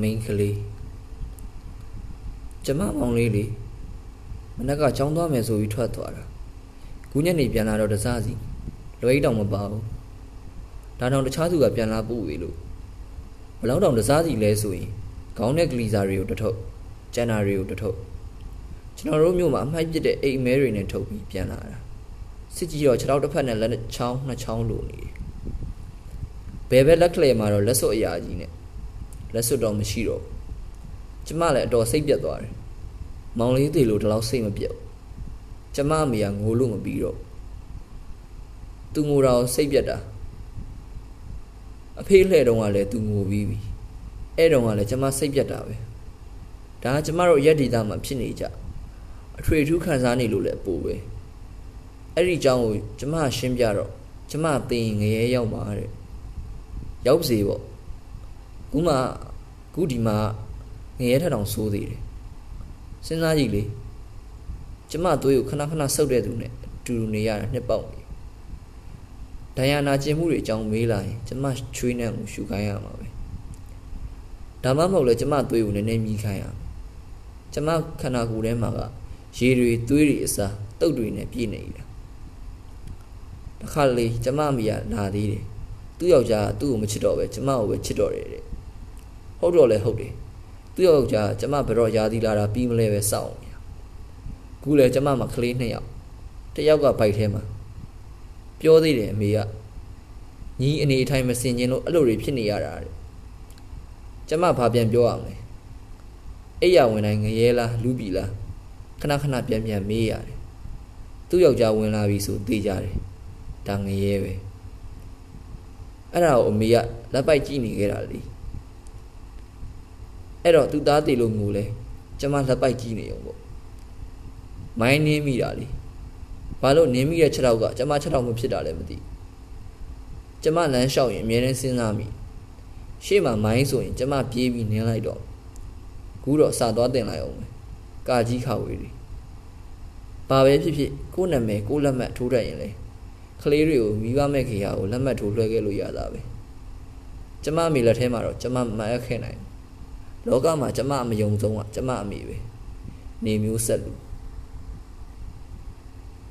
မိန်းကလေးကျမမောင်လေးလေမနက်ကចောင်းသွားမယ်ဆိုပြီးထွက်သွားတာခုညနေပြန်လာတော့တစားစီလွယ်တောင်မပါဘူးဒါတောင်တခြားသူကပြန်လာပို့ဝေလို့ဘလောက်တောင်တစားစီလဲဆိုရင်ခေါင်းနဲ့ဂလီစာတွေကိုတထုတ်ကျန်နာတွေကိုတထုတ်ကျွန်တော်တို့မြို့မှာအမှိုက်ပစ်တဲ့အိမ်မဲတွေနဲ့ထုတ်ပြီးပြန်လာတာစစ်ကြီးတော့ခြေထောက်တစ်ဖက်နဲ့လက်ချောင်းနှစ်ချောင်းလိုနေတယ်ဘယ်ဘက်လက်ကလေးမှာတော့လက်စွပ်အရာကြီးနဲ့ လက်စွပ်တော့မရှိတော့ကျမလည်းအတော်စိတ်ပြတ်သွားတယ်မောင်လေးသေးလို့ဒီလောက်စိတ်မပြတ်ကျမအမေကငိုလို့မပြီးတော့သူငိုတာကိုစိတ်ပြတ်တာအဖေးလှဲ့တုန်းကလည်းသူငိုပြီးပြီအဲ့တုန်းကလည်းကျမစိတ်ပြတ်တာပဲဒါကကျမတို့ရက်ဒီသားမှာဖြစ်နေကြအထွေထူးခံစားနေလို့လည်းပို့ပဲအဲ့ဒီအကြောင်းကိုကျမရှင်းပြတော့ကျမသိရင်ငရဲရောက်ပါတဲ့ရောက်ပါစေပေါ့ ခုမှခုဒီမှာငရဲထထောင်ဆိုးသေးတယ်စဉ်းစားကြည့်လေကျမသွေးကိုခဏခဏဆုပ်တဲ့သူနဲ့အတူတူနေရတာနှစ်ပေါက်နေဒိုင်ယာနာကျင်မှုတွေအကြောင်းမေးလာရင်ကျမချွေးနှံကိုရှူခိုင်းရမှာပဲဒါမှမဟုတ်လဲကျမသွေးကိုနည်းနည်းမြည်ခိုင်းရမယ်ကျမခန္ဓာကိုယ်ထဲမှာကရေတွေသွေးတွေအစားတုတ်တွေနဲ့ပြည့်နေတယ်တစ်ခါလေကျမမိရလာသေးတယ်သူ့ယောက်ျားသူ့ကိုမချစ်တော့ပဲကျမကိုပဲချစ်တော့တယ်တဲ့ ဟုတ်တော့လဲဟုတ်တယ်သူ့ယောက်ျားကျမဘယ်တော့ယာသီလာတာပြီးမလဲပဲစောင့်နေခုလဲကျမမှာကလေးနှစ်ယောက်တယောက်ကဘိုက်ထဲမှာပြောသေးတယ်အမေကညီအနေအထိုင်မစင်ခြင်းလို့အဲ့လိုတွေဖြစ်နေရတာတဲ့ကျမဘာပြန်ပြောရမလဲအိယာဝင်တိုင်းငရဲလားလူပြီလားခဏခဏပြန်ပြန်မေးရတယ်သူ့ယောက်ျားဝင်လာပြီဆိုသိကြတယ်ဒါငရဲပဲအဲ့ဒါကိုအမေကလက်ပိုက်ကြည့်နေခဲ့တာလေ အဲ့တော့သူသားတည်လို့ငိုလဲကျမလက်ပိုက်ကြည့်နေအောင်ပေါ့မိုင်းနင်းမိတာလေဘာလို့နင်းမိတဲ့ချက်တော့ကကျမချက်တော့မဖြစ်တာလည်းမသိကျမလမ်းလျှောက်ရင်အမြဲတမ်းစဉ်းစားမိရှေ့မှာမိုင်းဆိုရင်ကျမပြေးပြီးနင်းလိုက်တော့ကူးတော့စာသွားတင်လိုက်အောင်ကာကြီးခါဝေးတွေဘာပဲဖြစ်ဖြစ်ကိုယ့်နာမည်ကိုယ့်လက်မှတ်ထိုးတတ်ရင်လေကလေးတွေကိုမိဘမဲ့ခေယာကိုလက်မှတ်ထိုးလွှဲခဲ့လို့ရတာပဲကျမအမေလက်ထဲမှာတော့ကျမမအပ်ခဲ့နိုင် လောကမှာကျမအမယုံဆုံးကကျမအမေပဲနေမျိုးဆက်လူ